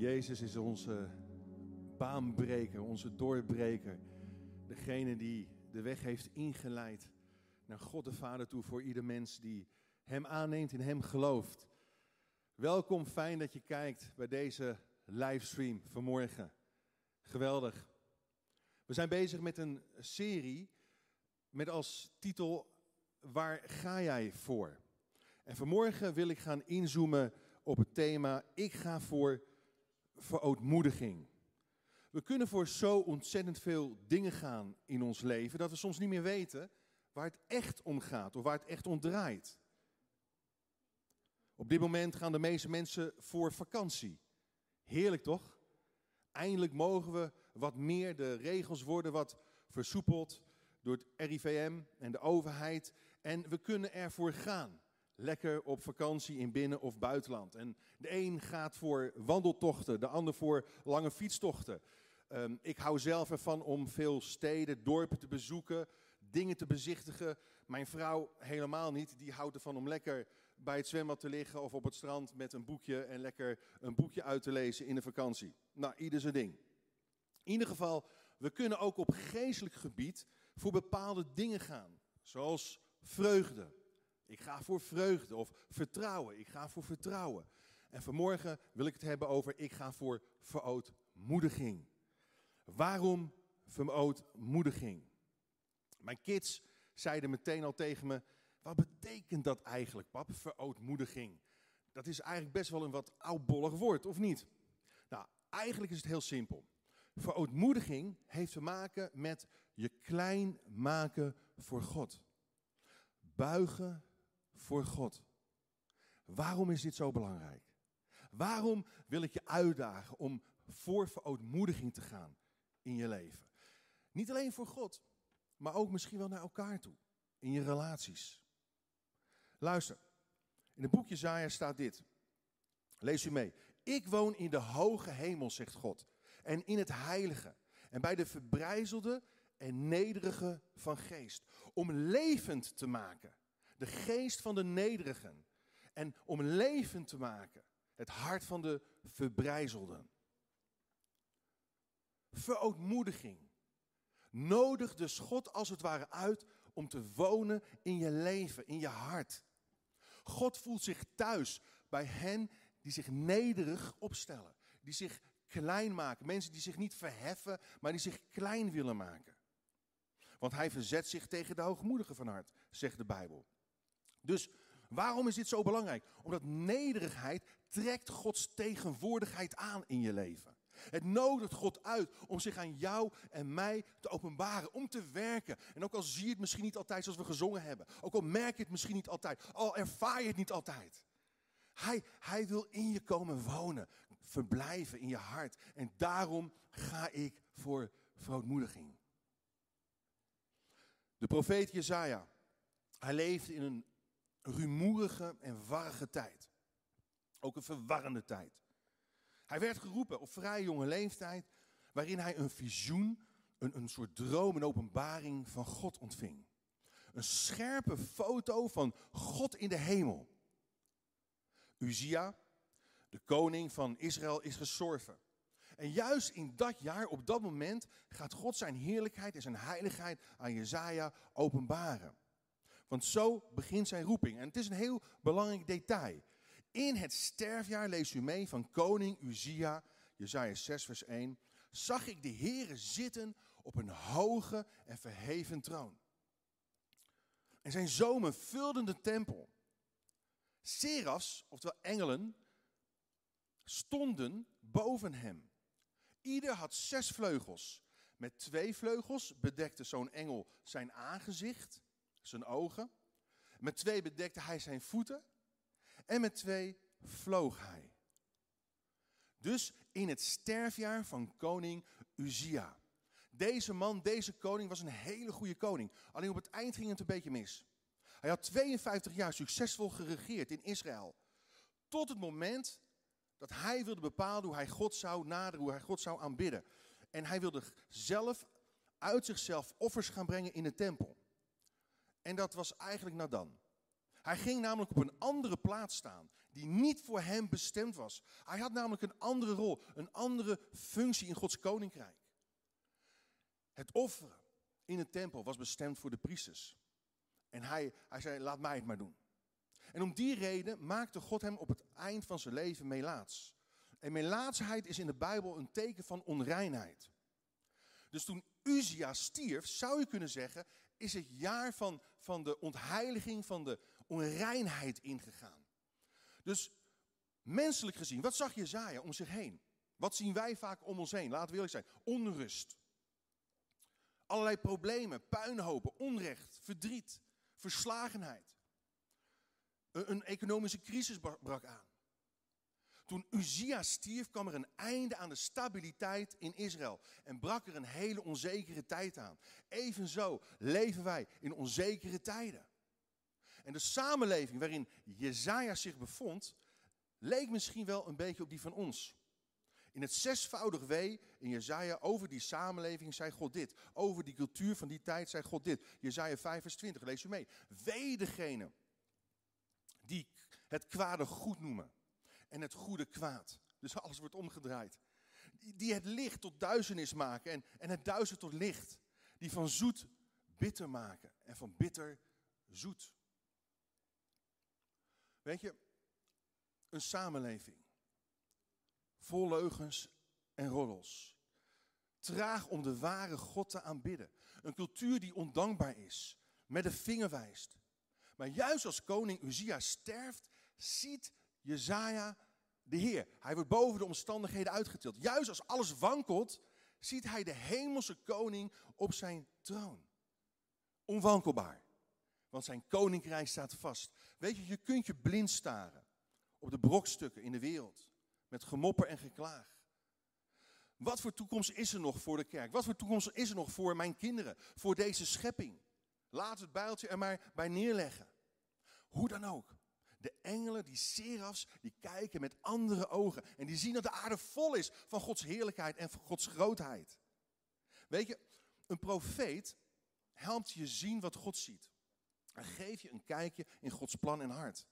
Jezus is onze baanbreker, onze doorbreker. Degene die de weg heeft ingeleid naar God de Vader toe voor ieder mens die Hem aanneemt, in Hem gelooft. Welkom, fijn dat je kijkt bij deze livestream vanmorgen. Geweldig. We zijn bezig met een serie met als titel Waar ga jij voor? En vanmorgen wil ik gaan inzoomen op het thema Ik ga voor verootmoediging. We kunnen voor zo ontzettend veel dingen gaan in ons leven dat we soms niet meer weten waar het echt om gaat of waar het echt om draait. Op dit moment gaan de meeste mensen voor vakantie. Heerlijk toch? Eindelijk mogen we wat meer, de regels worden wat versoepeld door het RIVM en de overheid. En we kunnen ervoor gaan. Lekker op vakantie in binnen- of buitenland. En de een gaat voor wandeltochten, de ander voor lange fietstochten. Um, ik hou zelf ervan om veel steden, dorpen te bezoeken, dingen te bezichtigen. Mijn vrouw helemaal niet. Die houdt ervan om lekker bij het zwembad te liggen of op het strand met een boekje en lekker een boekje uit te lezen in de vakantie. Nou, ieder zijn ding. In ieder geval, we kunnen ook op geestelijk gebied voor bepaalde dingen gaan. Zoals vreugde. Ik ga voor vreugde. Of vertrouwen. Ik ga voor vertrouwen. En vanmorgen wil ik het hebben over ik ga voor verootmoediging. Waarom verootmoediging? Mijn kids zeiden meteen al tegen me, wat betekent dat eigenlijk, pap, verootmoediging? Dat is eigenlijk best wel een wat oudbollig woord, of niet? Nou, eigenlijk is het heel simpel. Verootmoediging heeft te maken met je klein maken voor God. Buigen voor God. Waarom is dit zo belangrijk? Waarom wil ik je uitdagen om voor verootmoediging te gaan in je leven? Niet alleen voor God, maar ook misschien wel naar elkaar toe, in je relaties. Luister, in het boekje Zaja staat dit. Lees u mee. Ik woon in de hoge hemel, zegt God, en in het heilige, en bij de verbrijzelde en nederige van geest, om levend te maken. De geest van de nederigen. En om levend te maken. Het hart van de verbrijzelden. Verootmoediging. Nodig dus God als het ware uit om te wonen in je leven, in je hart. God voelt zich thuis bij hen die zich nederig opstellen. Die zich klein maken. Mensen die zich niet verheffen, maar die zich klein willen maken. Want hij verzet zich tegen de hoogmoedigen van hart, zegt de Bijbel. Dus waarom is dit zo belangrijk? Omdat nederigheid trekt Gods tegenwoordigheid aan in je leven. Het nodigt God uit om zich aan jou en mij te openbaren, om te werken. En ook al zie je het misschien niet altijd zoals we gezongen hebben, ook al merk je het misschien niet altijd, al ervaar je het niet altijd. Hij, hij wil in je komen wonen, verblijven in je hart. En daarom ga ik voor verootmoediging. De profeet Jezaja, hij leefde in een rumoerige en warrige tijd. Ook een verwarrende tijd. Hij werd geroepen op vrij jonge leeftijd, waarin hij een visioen, een, een soort droom, een openbaring van God ontving. Een scherpe foto van God in de hemel. Uzia, de koning van Israël, is gestorven. En juist in dat jaar, op dat moment, gaat God zijn heerlijkheid en zijn heiligheid aan Jezaja openbaren. Want zo begint zijn roeping. En het is een heel belangrijk detail. In het sterfjaar, lees u mee, van koning Uzia, Jezaja 6 vers 1, zag ik de Heere zitten op een hoge en verheven troon. En zijn zomen vulden de tempel. Serafs, oftewel engelen, stonden boven hem. Ieder had zes vleugels. Met twee vleugels bedekte zo'n engel zijn aangezicht, zijn ogen. Met twee bedekte hij zijn voeten. En met twee vloog hij. Dus in het sterfjaar van koning Uzia. Deze man, deze koning, was een hele goede koning. Alleen op het eind ging het een beetje mis. Hij had 52 jaar succesvol geregeerd in Israël. Tot het moment dat hij wilde bepalen hoe hij God zou naderen, hoe hij God zou aanbidden. En hij wilde zelf uit zichzelf offers gaan brengen in de tempel. En dat was eigenlijk Nadan. Hij ging namelijk op een andere plaats staan. die niet voor hem bestemd was. Hij had namelijk een andere rol, een andere functie in Gods koninkrijk. Het offeren in de tempel was bestemd voor de priesters. En hij, hij zei, laat mij het maar doen. En om die reden maakte God hem op het eind van zijn leven melaats. En melaatsheid is in de Bijbel een teken van onreinheid. Dus toen Uzia stierf, zou je kunnen zeggen, is het jaar van, van de ontheiliging, van de onreinheid ingegaan. Dus menselijk gezien, wat zag Jezaja om zich heen? Wat zien wij vaak om ons heen? Laten we eerlijk zijn. Onrust. Allerlei problemen, puinhopen, onrecht, verdriet, verslagenheid. Een, een economische crisis brak aan. Toen Uzia stierf, kwam er een einde aan de stabiliteit in Israël en brak er een hele onzekere tijd aan. Evenzo leven wij in onzekere tijden. En de samenleving waarin Jezaja zich bevond, leek misschien wel een beetje op die van ons. In het zesvoudig wee in Jezaja over die samenleving zei God dit. Over die cultuur van die tijd zei God dit. Jezaja 5 vers 20, lees u mee. Wee degene die het kwade goed noemen en het goede kwaad. Dus alles wordt omgedraaid. Die het licht tot duisternis maken en, en het duister tot licht. Die van zoet bitter maken en van bitter zoet. Weet je, een samenleving vol leugens en roddels. Traag om de ware God te aanbidden. Een cultuur die ondankbaar is, met de vinger wijst. Maar juist als koning Uzia sterft, ziet Jezaja de Heer. Hij wordt boven de omstandigheden uitgetild. Juist als alles wankelt, ziet hij de hemelse koning op zijn troon. Onwankelbaar. Want zijn koninkrijk staat vast. Weet je, je kunt je blind staren op de brokstukken in de wereld. Met gemopper en geklaag. Wat voor toekomst is er nog voor de kerk? Wat voor toekomst is er nog voor mijn kinderen? Voor deze schepping? Laat het bijltje er maar bij neerleggen. Hoe dan ook. De engelen, die serafs, die kijken met andere ogen. En die zien dat de aarde vol is van Gods heerlijkheid en van Gods grootheid. Weet je, een profeet helpt je zien wat God ziet. En geeft je een kijkje in Gods plan en hart.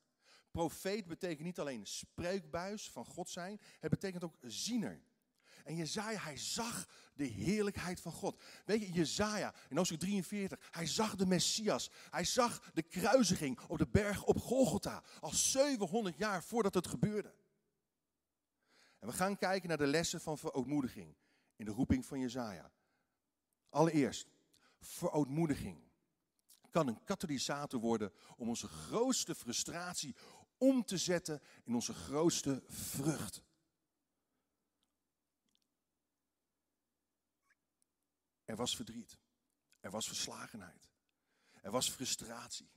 Profeet betekent niet alleen spreekbuis van God zijn, het betekent ook ziener. En Jezaja, hij zag de heerlijkheid van God. Weet je, Jezaja in hoofdstuk 43, hij zag de Messias. Hij zag de kruisiging op de berg op Golgotha. Al 700 jaar voordat het gebeurde. En we gaan kijken naar de lessen van verootmoediging in de roeping van Jezaja. Allereerst, verootmoediging kan een katalysator worden om onze grootste frustratie om te zetten in onze grootste vrucht. Er was verdriet. Er was verslagenheid. Er was frustratie.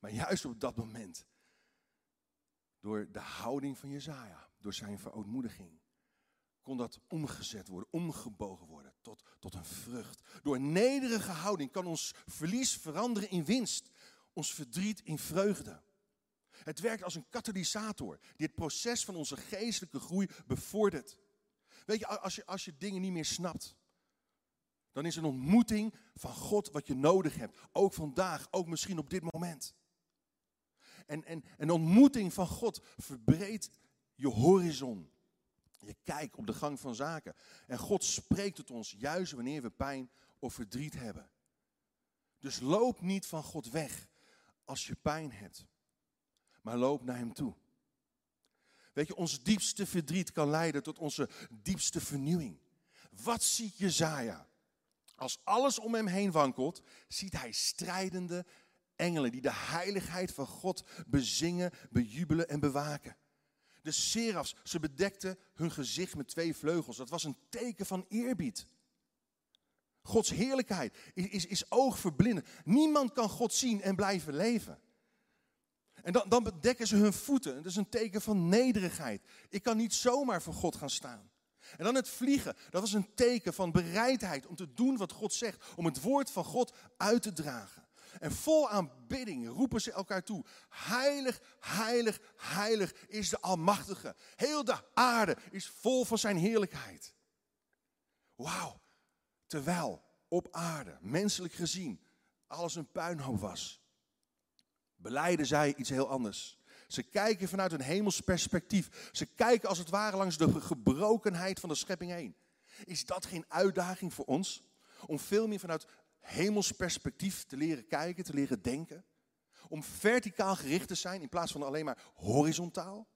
Maar juist op dat moment, door de houding van Jezaja, door zijn verootmoediging, kon dat omgezet worden, omgebogen worden tot, tot een vrucht. Door nederige houding kan ons verlies veranderen in winst, ons verdriet in vreugde. Het werkt als een katalysator die het proces van onze geestelijke groei bevordert. Weet je, als je, als je dingen niet meer snapt, dan is een ontmoeting van God wat je nodig hebt. Ook vandaag, ook misschien op dit moment. En, en een ontmoeting van God verbreedt je horizon. Je kijkt op de gang van zaken. En God spreekt tot ons juist wanneer we pijn of verdriet hebben. Dus loop niet van God weg als je pijn hebt. Maar loop naar Hem toe. Weet je, ons diepste verdriet kan leiden tot onze diepste vernieuwing. Wat ziet Jezaja? Als alles om hem heen wankelt, ziet hij strijdende engelen die de heiligheid van God bezingen, bejubelen en bewaken. De serafs, ze bedekten hun gezicht met twee vleugels. Dat was een teken van eerbied. Gods heerlijkheid is, is, is oogverblindend. Niemand kan God zien en blijven leven. En dan, dan bedekken ze hun voeten. Dat is een teken van nederigheid. Ik kan niet zomaar voor God gaan staan. En dan het vliegen. Dat was een teken van bereidheid om te doen wat God zegt. Om het woord van God uit te dragen. En vol aanbidding roepen ze elkaar toe. Heilig, heilig, heilig is de Almachtige. Heel de aarde is vol van zijn heerlijkheid. Wauw. Terwijl op aarde, menselijk gezien, alles een puinhoop was. Beleiden zij iets heel anders. Ze kijken vanuit een hemels perspectief. Ze kijken als het ware langs de gebrokenheid van de schepping heen. Is dat geen uitdaging voor ons? Om veel meer vanuit hemels perspectief te leren kijken, te leren denken? Om verticaal gericht te zijn in plaats van alleen maar horizontaal?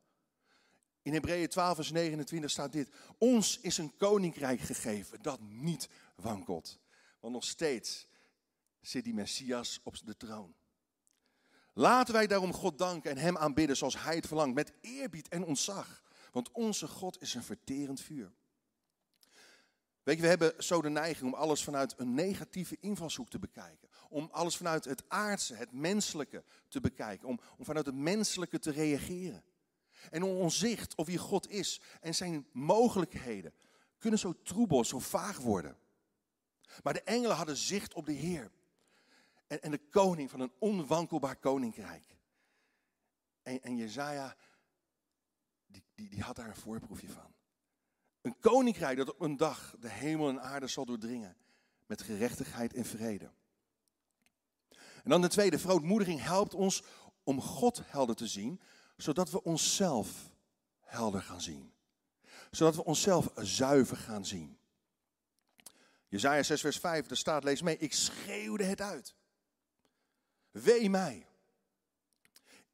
In Hebreeën 12, vers 29 staat dit. Ons is een koninkrijk gegeven dat niet wankelt. Want nog steeds zit die Messias op de troon. Laten wij daarom God danken en Hem aanbidden zoals Hij het verlangt, met eerbied en ontzag. Want onze God is een verterend vuur. Weet je, we hebben zo de neiging om alles vanuit een negatieve invalshoek te bekijken. Om alles vanuit het aardse, het menselijke te bekijken. Om, om vanuit het menselijke te reageren. En ons zicht op wie God is en zijn mogelijkheden kunnen zo troebel, zo vaag worden. Maar de engelen hadden zicht op de Heer. En, en de koning van een onwankelbaar koninkrijk. En, en Jezaja, die, die, die had daar een voorproefje van. Een koninkrijk dat op een dag de hemel en aarde zal doordringen. Met gerechtigheid en vrede. En dan de tweede, verootmoediging helpt ons om God helder te zien, zodat we onszelf helder gaan zien. Zodat we onszelf zuiver gaan zien. Jezaja 6 vers 5, daar staat, lees mee, ik schreeuwde het uit. Wee mij.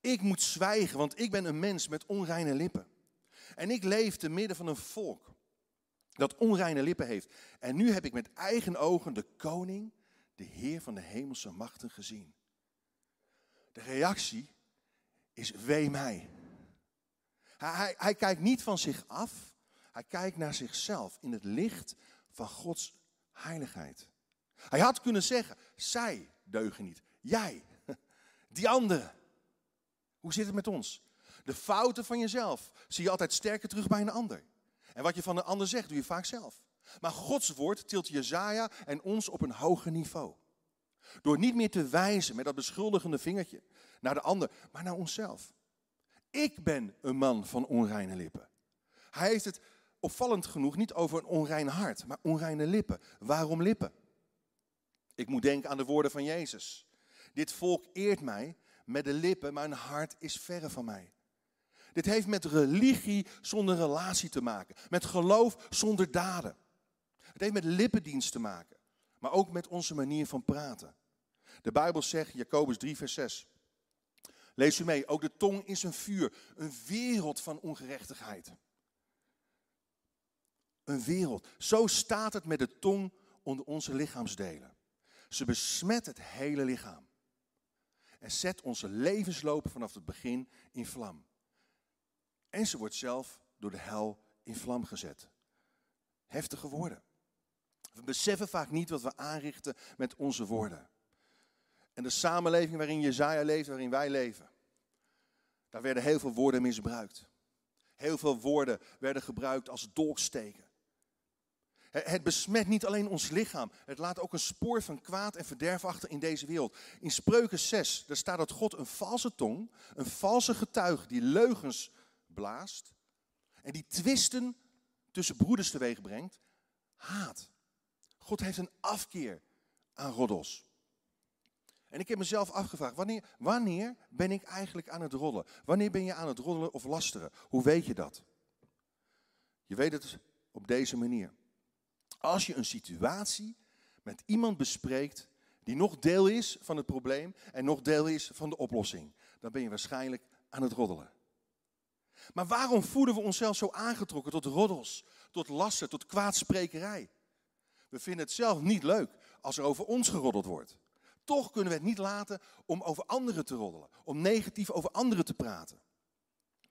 Ik moet zwijgen, want ik ben een mens met onreine lippen. En ik leef te midden van een volk dat onreine lippen heeft. En nu heb ik met eigen ogen de koning, de Heer van de hemelse machten gezien. De reactie is wee mij. Hij, hij, kijkt niet van zich af, hij kijkt naar zichzelf in het licht van Gods heiligheid. Hij had kunnen zeggen, zij deugen niet, jij, die anderen. Hoe zit het met ons? De fouten van jezelf zie je altijd sterker terug bij een ander. En wat je van een ander zegt, doe je vaak zelf. Maar Gods woord tilt Jezaja en ons op een hoger niveau. Door niet meer te wijzen met dat beschuldigende vingertje naar de ander, maar naar onszelf. Ik ben een man van onreine lippen. Hij heeft het opvallend genoeg niet over een onrein hart, maar onreine lippen. Waarom lippen? Ik moet denken aan de woorden van Jezus. Dit volk eert mij met de lippen, maar een hart is verre van mij. Dit heeft met religie zonder relatie te maken. Met geloof zonder daden. Het heeft met lippendienst te maken. Maar ook met onze manier van praten. De Bijbel zegt, Jacobus 3, vers 6. Lees u mee, ook de tong is een vuur. Een wereld van ongerechtigheid. Een wereld. Zo staat het met de tong onder onze lichaamsdelen. Ze besmet het hele lichaam. En zet onze levenslopen vanaf het begin in vlam. En ze wordt zelf door de hel in vlam gezet. Heftige woorden. We beseffen vaak niet wat we aanrichten met onze woorden. En de samenleving waarin Jezaja leeft, waarin wij leven, daar werden heel veel woorden misbruikt. Heel veel woorden werden gebruikt als dolksteken. Het besmet niet alleen ons lichaam, het laat ook een spoor van kwaad en verderf achter in deze wereld. In Spreuken 6, daar staat dat God een valse tong, een valse getuige die leugens blaast en die twisten tussen broeders teweeg brengt, haat. God heeft een afkeer aan roddels. En ik heb mezelf afgevraagd, wanneer, wanneer ben ik eigenlijk aan het roddelen? Wanneer ben je aan het roddelen of lasteren? Hoe weet je dat? Je weet het op deze manier. Als je een situatie met iemand bespreekt die nog deel is van het probleem en nog deel is van de oplossing, dan ben je waarschijnlijk aan het roddelen. Maar waarom voelen we onszelf zo aangetrokken tot roddels, tot lassen, tot kwaadsprekerij? We vinden het zelf niet leuk als er over ons geroddeld wordt. Toch kunnen we het niet laten om over anderen te roddelen, om negatief over anderen te praten.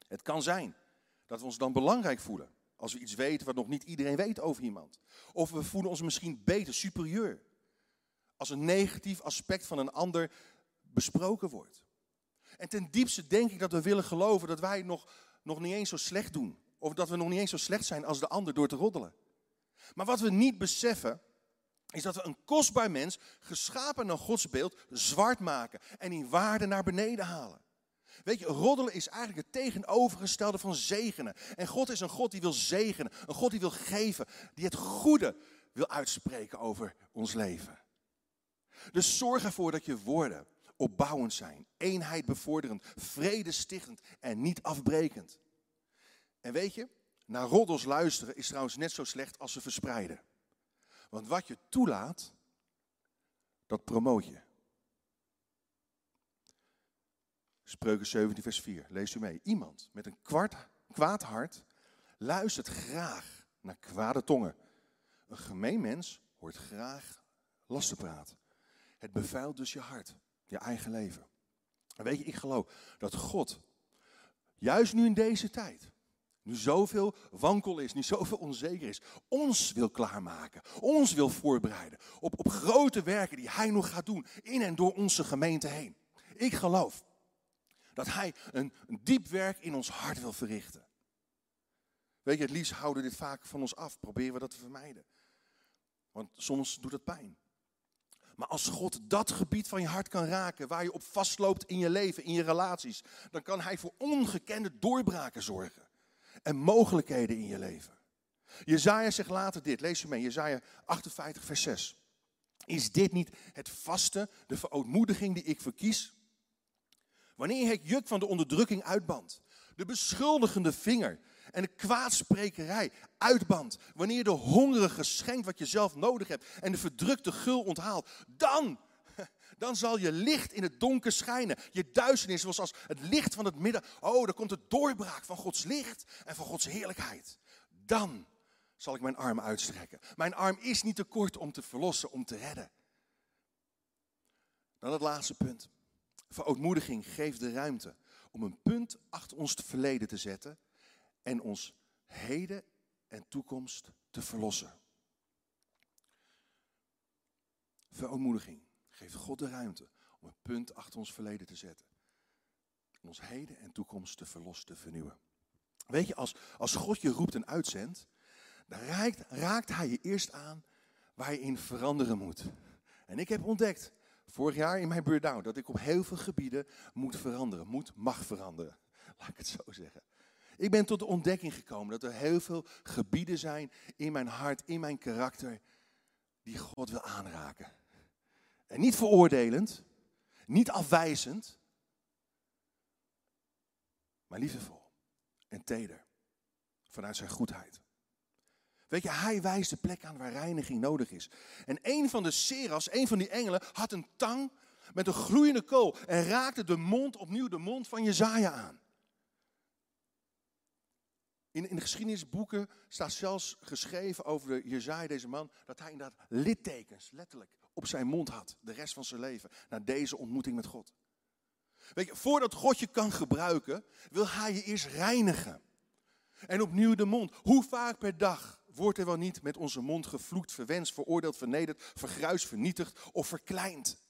Het kan zijn dat we ons dan belangrijk voelen als we iets weten wat nog niet iedereen weet over iemand. Of we voelen ons misschien beter, superieur, als een negatief aspect van een ander besproken wordt. En ten diepste denk ik dat we willen geloven dat wij nog nog niet eens zo slecht doen. Of dat we nog niet eens zo slecht zijn als de ander door te roddelen. Maar wat we niet beseffen, is dat we een kostbaar mens, geschapen naar Gods beeld, zwart maken en in waarde naar beneden halen. Weet je, roddelen is eigenlijk het tegenovergestelde van zegenen. En God is een God die wil zegenen, een God die wil geven, die het goede wil uitspreken over ons leven. Dus zorg ervoor dat je woorden opbouwend zijn, eenheid bevorderend, vrede stichtend en niet afbrekend. En weet je, naar roddels luisteren is trouwens net zo slecht als ze verspreiden. Want wat je toelaat, dat promoot je. Spreuken 17, vers 4. Lees u mee. Iemand met een kwart, kwaad hart luistert graag naar kwade tongen. Een gemeen mens hoort graag lasten praten. Het bevuilt dus je hart, je eigen leven. En weet je, ik geloof dat God, juist nu in deze tijd, nu zoveel wankel is, nu zoveel onzeker is, ons wil klaarmaken, ons wil voorbereiden op, op grote werken die Hij nog gaat doen in en door onze gemeente heen. Ik geloof dat Hij een, een diep werk in ons hart wil verrichten. Weet je, het liefst houden we dit vaak van ons af, proberen we dat te vermijden. Want soms doet het pijn. Maar als God dat gebied van je hart kan raken, waar je op vastloopt in je leven, in je relaties, dan kan Hij voor ongekende doorbraken zorgen. En mogelijkheden in je leven. Jezaja zegt later dit, lees je mee, Jezaja 58 vers 6. Is dit niet het vaste, de verootmoediging die ik verkies? Wanneer het juk van de onderdrukking uitbandt, de beschuldigende vinger en de kwaadsprekerij uitbandt, wanneer de hongerige schenkt wat je zelf nodig hebt en de verdrukte gul onthaalt, dan, dan zal je licht in het donker schijnen. Je duisternis was als het licht van het midden. Oh, dan komt het doorbraak van Gods licht en van Gods heerlijkheid. Dan zal ik mijn arm uitstrekken. Mijn arm is niet te kort om te verlossen, om te redden. Dan het laatste punt. Verootmoediging geeft de ruimte om een punt achter ons verleden te zetten en ons heden en toekomst te verlossen. Verootmoediging geeft God de ruimte om een punt achter ons verleden te zetten. En ons heden en toekomst te verlossen, te vernieuwen. Weet je, als, als God je roept en uitzendt, dan raakt, raakt hij je eerst aan waar je in veranderen moet. En ik heb ontdekt, vorig jaar in mijn burn-out, dat ik op heel veel gebieden moet veranderen, moet, mag veranderen. Laat ik het zo zeggen. Ik ben tot de ontdekking gekomen dat er heel veel gebieden zijn in mijn hart, in mijn karakter, die God wil aanraken. En niet veroordelend, niet afwijzend, maar liefdevol en teder vanuit zijn goedheid. Weet je, hij wijst de plek aan waar reiniging nodig is. En een van de seras, een van die engelen, had een tang met een gloeiende kool en raakte de mond, opnieuw de mond van Jezaja aan. In, in de geschiedenisboeken staat zelfs geschreven over de Jezaja, deze man, dat hij inderdaad littekens, letterlijk, op zijn mond had. De rest van zijn leven, na deze ontmoeting met God. Weet je, voordat God je kan gebruiken, wil hij je eerst reinigen. En opnieuw de mond. Hoe vaak per dag wordt er wel niet met onze mond gevloekt, verwenst, veroordeeld, vernederd, vergruisd, vernietigd of verkleind?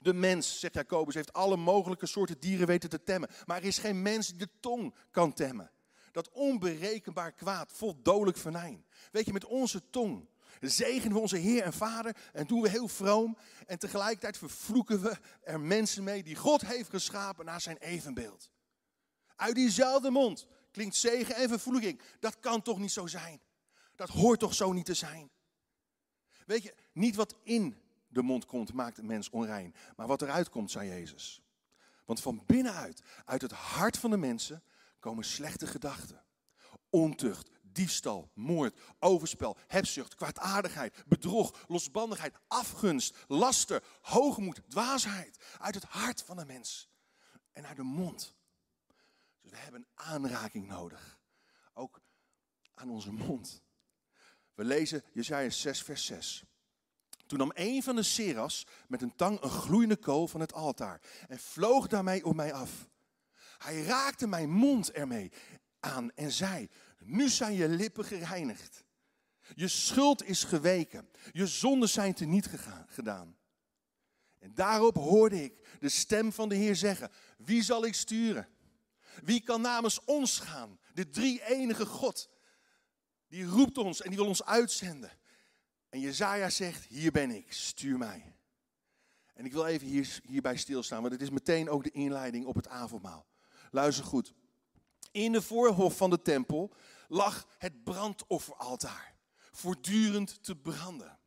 De mens, zegt Jacobus, heeft alle mogelijke soorten dieren weten te temmen. Maar er is geen mens die de tong kan temmen dat onberekenbaar kwaad, vol dodelijk venijn. Weet je, met onze tong zegenen we onze Heer en Vader en doen we heel vroom. En tegelijkertijd vervloeken we er mensen mee die God heeft geschapen naar zijn evenbeeld. Uit diezelfde mond klinkt zegen en vervloeking. Dat kan toch niet zo zijn? Dat hoort toch zo niet te zijn? Weet je, niet wat in de mond komt maakt een mens onrein, maar wat eruit komt, zei Jezus. Want van binnenuit, uit het hart van de mensen, komen slechte gedachten. Ontucht, diefstal, moord, overspel, hebzucht, kwaadaardigheid, bedrog, losbandigheid, afgunst, laster, hoogmoed, dwaasheid. Uit het hart van de mens en uit de mond. Dus we hebben aanraking nodig. Ook aan onze mond. We lezen Jesaja 6 vers 6. Toen nam een van de seras met een tang een gloeiende kool van het altaar en vloog daarmee op mij af. Hij raakte mijn mond ermee aan en zei: Nu zijn je lippen gereinigd. Je schuld is geweken. Je zonden zijn te niet gedaan. En daarop hoorde ik de stem van de Heer zeggen: Wie zal ik sturen? Wie kan namens ons gaan? De drie enige God. Die roept ons en die wil ons uitzenden. En Jezaja zegt: Hier ben ik, stuur mij. En ik wil even hier, hierbij stilstaan, want het is meteen ook de inleiding op het avondmaal. Luister goed. In de voorhof van de tempel lag het brandofferaltaar, voortdurend te branden.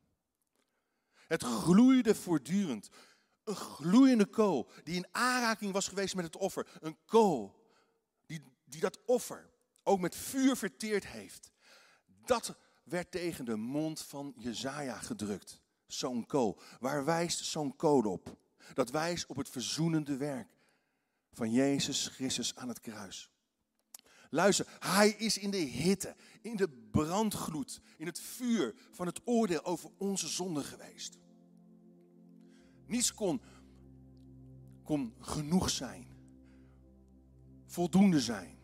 Het gloeide voortdurend. Een gloeiende kool die in aanraking was geweest met het offer. Een kool die, dat offer ook met vuur verteerd heeft. Dat werd tegen de mond van Jezaja gedrukt. Zo'n kool. Waar wijst zo'n code op? Dat wijst op het verzoenende werk van Jezus Christus aan het kruis. Luister, hij is in de hitte, in de brandgloed, in het vuur van het oordeel over onze zonde geweest. Niets kon, kon genoeg zijn, voldoende zijn,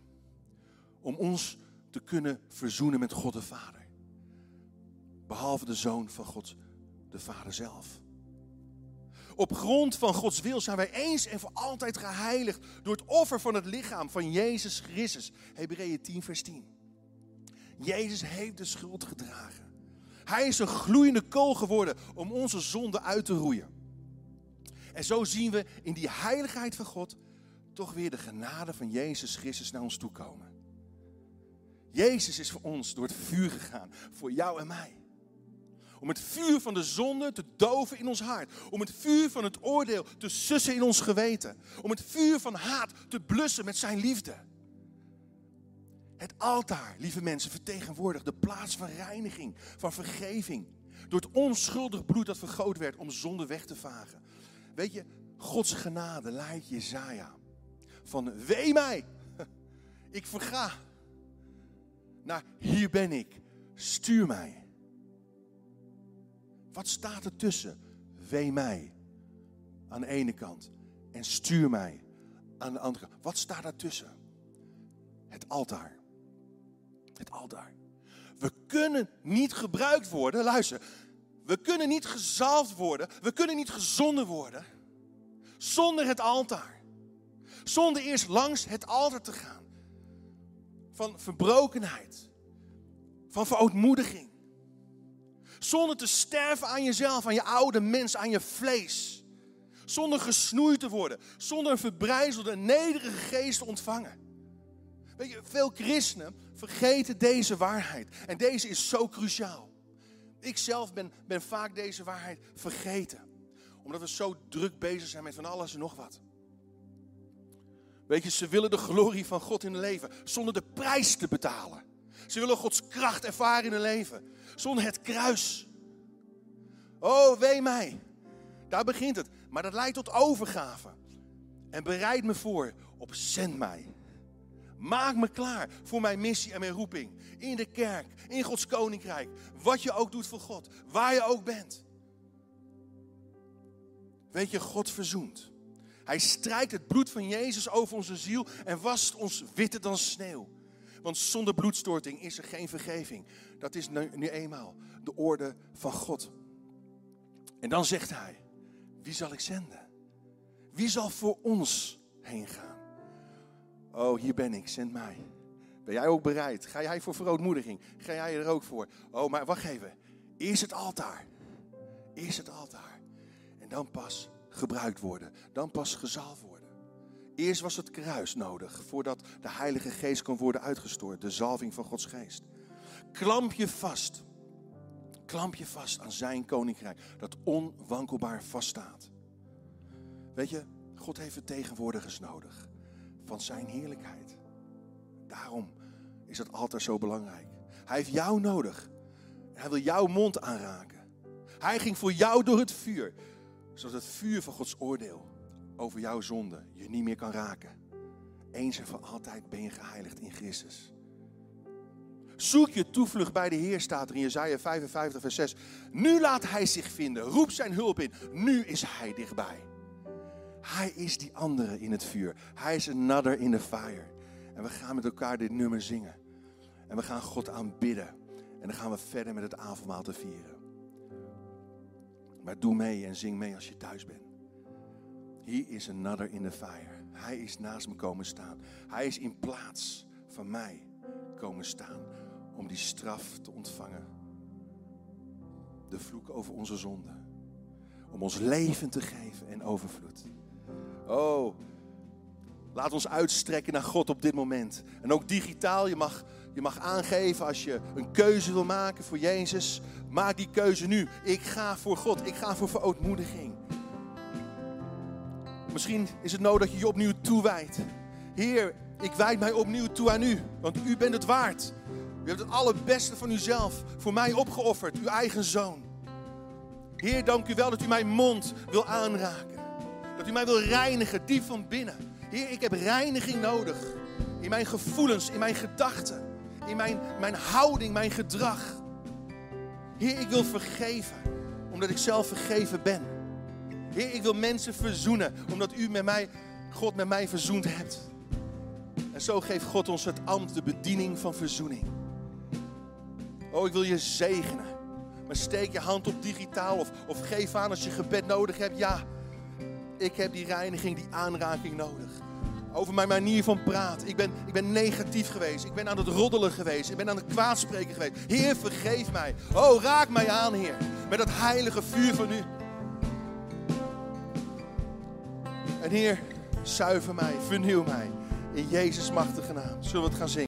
om ons te kunnen verzoenen met God de Vader. Behalve de Zoon van God de Vader zelf. Op grond van Gods wil zijn wij eens en voor altijd geheiligd door het offer van het lichaam van Jezus Christus. Hebreeën 10, vers 10. Jezus heeft de schuld gedragen. Hij is een gloeiende kool geworden om onze zonde uit te roeien. En zo zien we in die heiligheid van God toch weer de genade van Jezus Christus naar ons toe komen. Jezus is voor ons door het vuur gegaan, voor jou en mij. Om het vuur van de zonde te doven in ons hart. Om het vuur van het oordeel te sussen in ons geweten. Om het vuur van haat te blussen met zijn liefde. Het altaar, lieve mensen, vertegenwoordigt de plaats van reiniging, van vergeving. Door het onschuldig bloed dat vergoot werd om zonde weg te vagen. Weet je, Gods genade leidt Jezaja van wee mij, ik verga, naar hier ben ik, stuur mij. Wat staat er tussen? Wee mij aan de ene kant en stuur mij aan de andere kant. Wat staat daar tussen? Het altaar. Het altaar. We kunnen niet gebruikt worden, luister. We kunnen niet gezalfd worden. We kunnen niet gezonden worden zonder het altaar. Zonder eerst langs het altaar te gaan. Van verbrokenheid. Van verootmoediging. Zonder te sterven aan jezelf, aan je oude mens, aan je vlees. Zonder gesnoeid te worden. Zonder een verbrijzelde, nederige geest te ontvangen. Weet je, veel christenen vergeten deze waarheid. En deze is zo cruciaal. Ik zelf ben, ben vaak deze waarheid vergeten. Omdat we zo druk bezig zijn met van alles en nog wat. Weet je, ze willen de glorie van God in hun leven zonder de prijs te betalen. Ze willen Gods kracht ervaren in hun leven zonder het kruis. Oh, wee mij. Daar begint het. Maar dat leidt tot overgave. En bereid me voor op zend mij. Maak me klaar voor mijn missie en mijn roeping. In de kerk, in Gods koninkrijk. Wat je ook doet voor God. Waar je ook bent. Weet je, God verzoent. Hij strijkt het bloed van Jezus over onze ziel en wast ons witter dan sneeuw. Want zonder bloedstorting is er geen vergeving. Dat is nu, eenmaal de orde van God. En dan zegt hij, wie zal ik zenden? Wie zal voor ons heen gaan? Oh, hier ben ik, zend mij. Ben jij ook bereid? Ga jij voor verootmoediging? Ga jij er ook voor? Oh, maar wacht even. Eerst het altaar. Eerst het altaar. En dan pas gebruikt worden. Dan pas gezalfd worden. Eerst was het kruis nodig voordat de Heilige Geest kon worden uitgestort. De zalving van Gods Geest. Klamp je vast. Klamp je vast aan zijn koninkrijk. Dat onwankelbaar vaststaat. Weet je, God heeft vertegenwoordigers nodig. Van zijn heerlijkheid. Daarom is dat altijd zo belangrijk. Hij heeft jou nodig. Hij wil jouw mond aanraken. Hij ging voor jou door het vuur. Zodat het vuur van Gods oordeel over jouw zonde je niet meer kan raken. Eens en voor altijd ben je geheiligd in Christus. Zoek je toevlucht bij de Heer, staat er in Jezaja 55, vers 6. Nu laat Hij zich vinden. Roep zijn hulp in. Nu is Hij dichtbij. Hij is die andere in het vuur. Hij is another in the fire. En we gaan met elkaar dit nummer zingen. En we gaan God aanbidden. En dan gaan we verder met het avondmaal te vieren. Maar doe mee en zing mee als je thuis bent. He is another in the fire. Hij is naast me komen staan. Hij is in plaats van mij komen staan om die straf te ontvangen. De vloek over onze zonde. Om ons leven te geven en overvloed. Oh, laat ons uitstrekken naar God op dit moment. En ook digitaal, je mag, je mag aangeven als je een keuze wil maken voor Jezus. Maak die keuze nu. Ik ga voor God. Ik ga voor verootmoediging. Misschien is het nodig dat je je opnieuw toewijdt. Heer, ik wijd mij opnieuw toe aan u, want u bent het waard. U hebt het allerbeste van uzelf voor mij opgeofferd, uw eigen zoon. Heer, dank u wel dat u mijn mond wil aanraken. Dat u mij wil reinigen, diep van binnen. Heer, ik heb reiniging nodig. In mijn gevoelens, in mijn gedachten, in mijn, mijn houding, mijn gedrag. Heer, ik wil vergeven, omdat ik zelf vergeven ben. Heer, ik wil mensen verzoenen, omdat u met mij, God met mij verzoend hebt. En zo geeft God ons het ambt, de bediening van verzoening. Oh, ik wil je zegenen. Maar steek je hand op digitaal of, of geef aan als je gebed nodig hebt. Ja, ik heb die reiniging, die aanraking nodig. Over mijn manier van praten. Ik ben, ik ben negatief geweest. Ik ben aan het roddelen geweest. Ik ben aan het kwaadspreken geweest. Heer, vergeef mij. Oh, raak mij aan, Heer. Met dat heilige vuur van u. En Heer, zuiver mij, vernieuw mij. In Jezus' machtige naam. Zullen we het gaan zingen?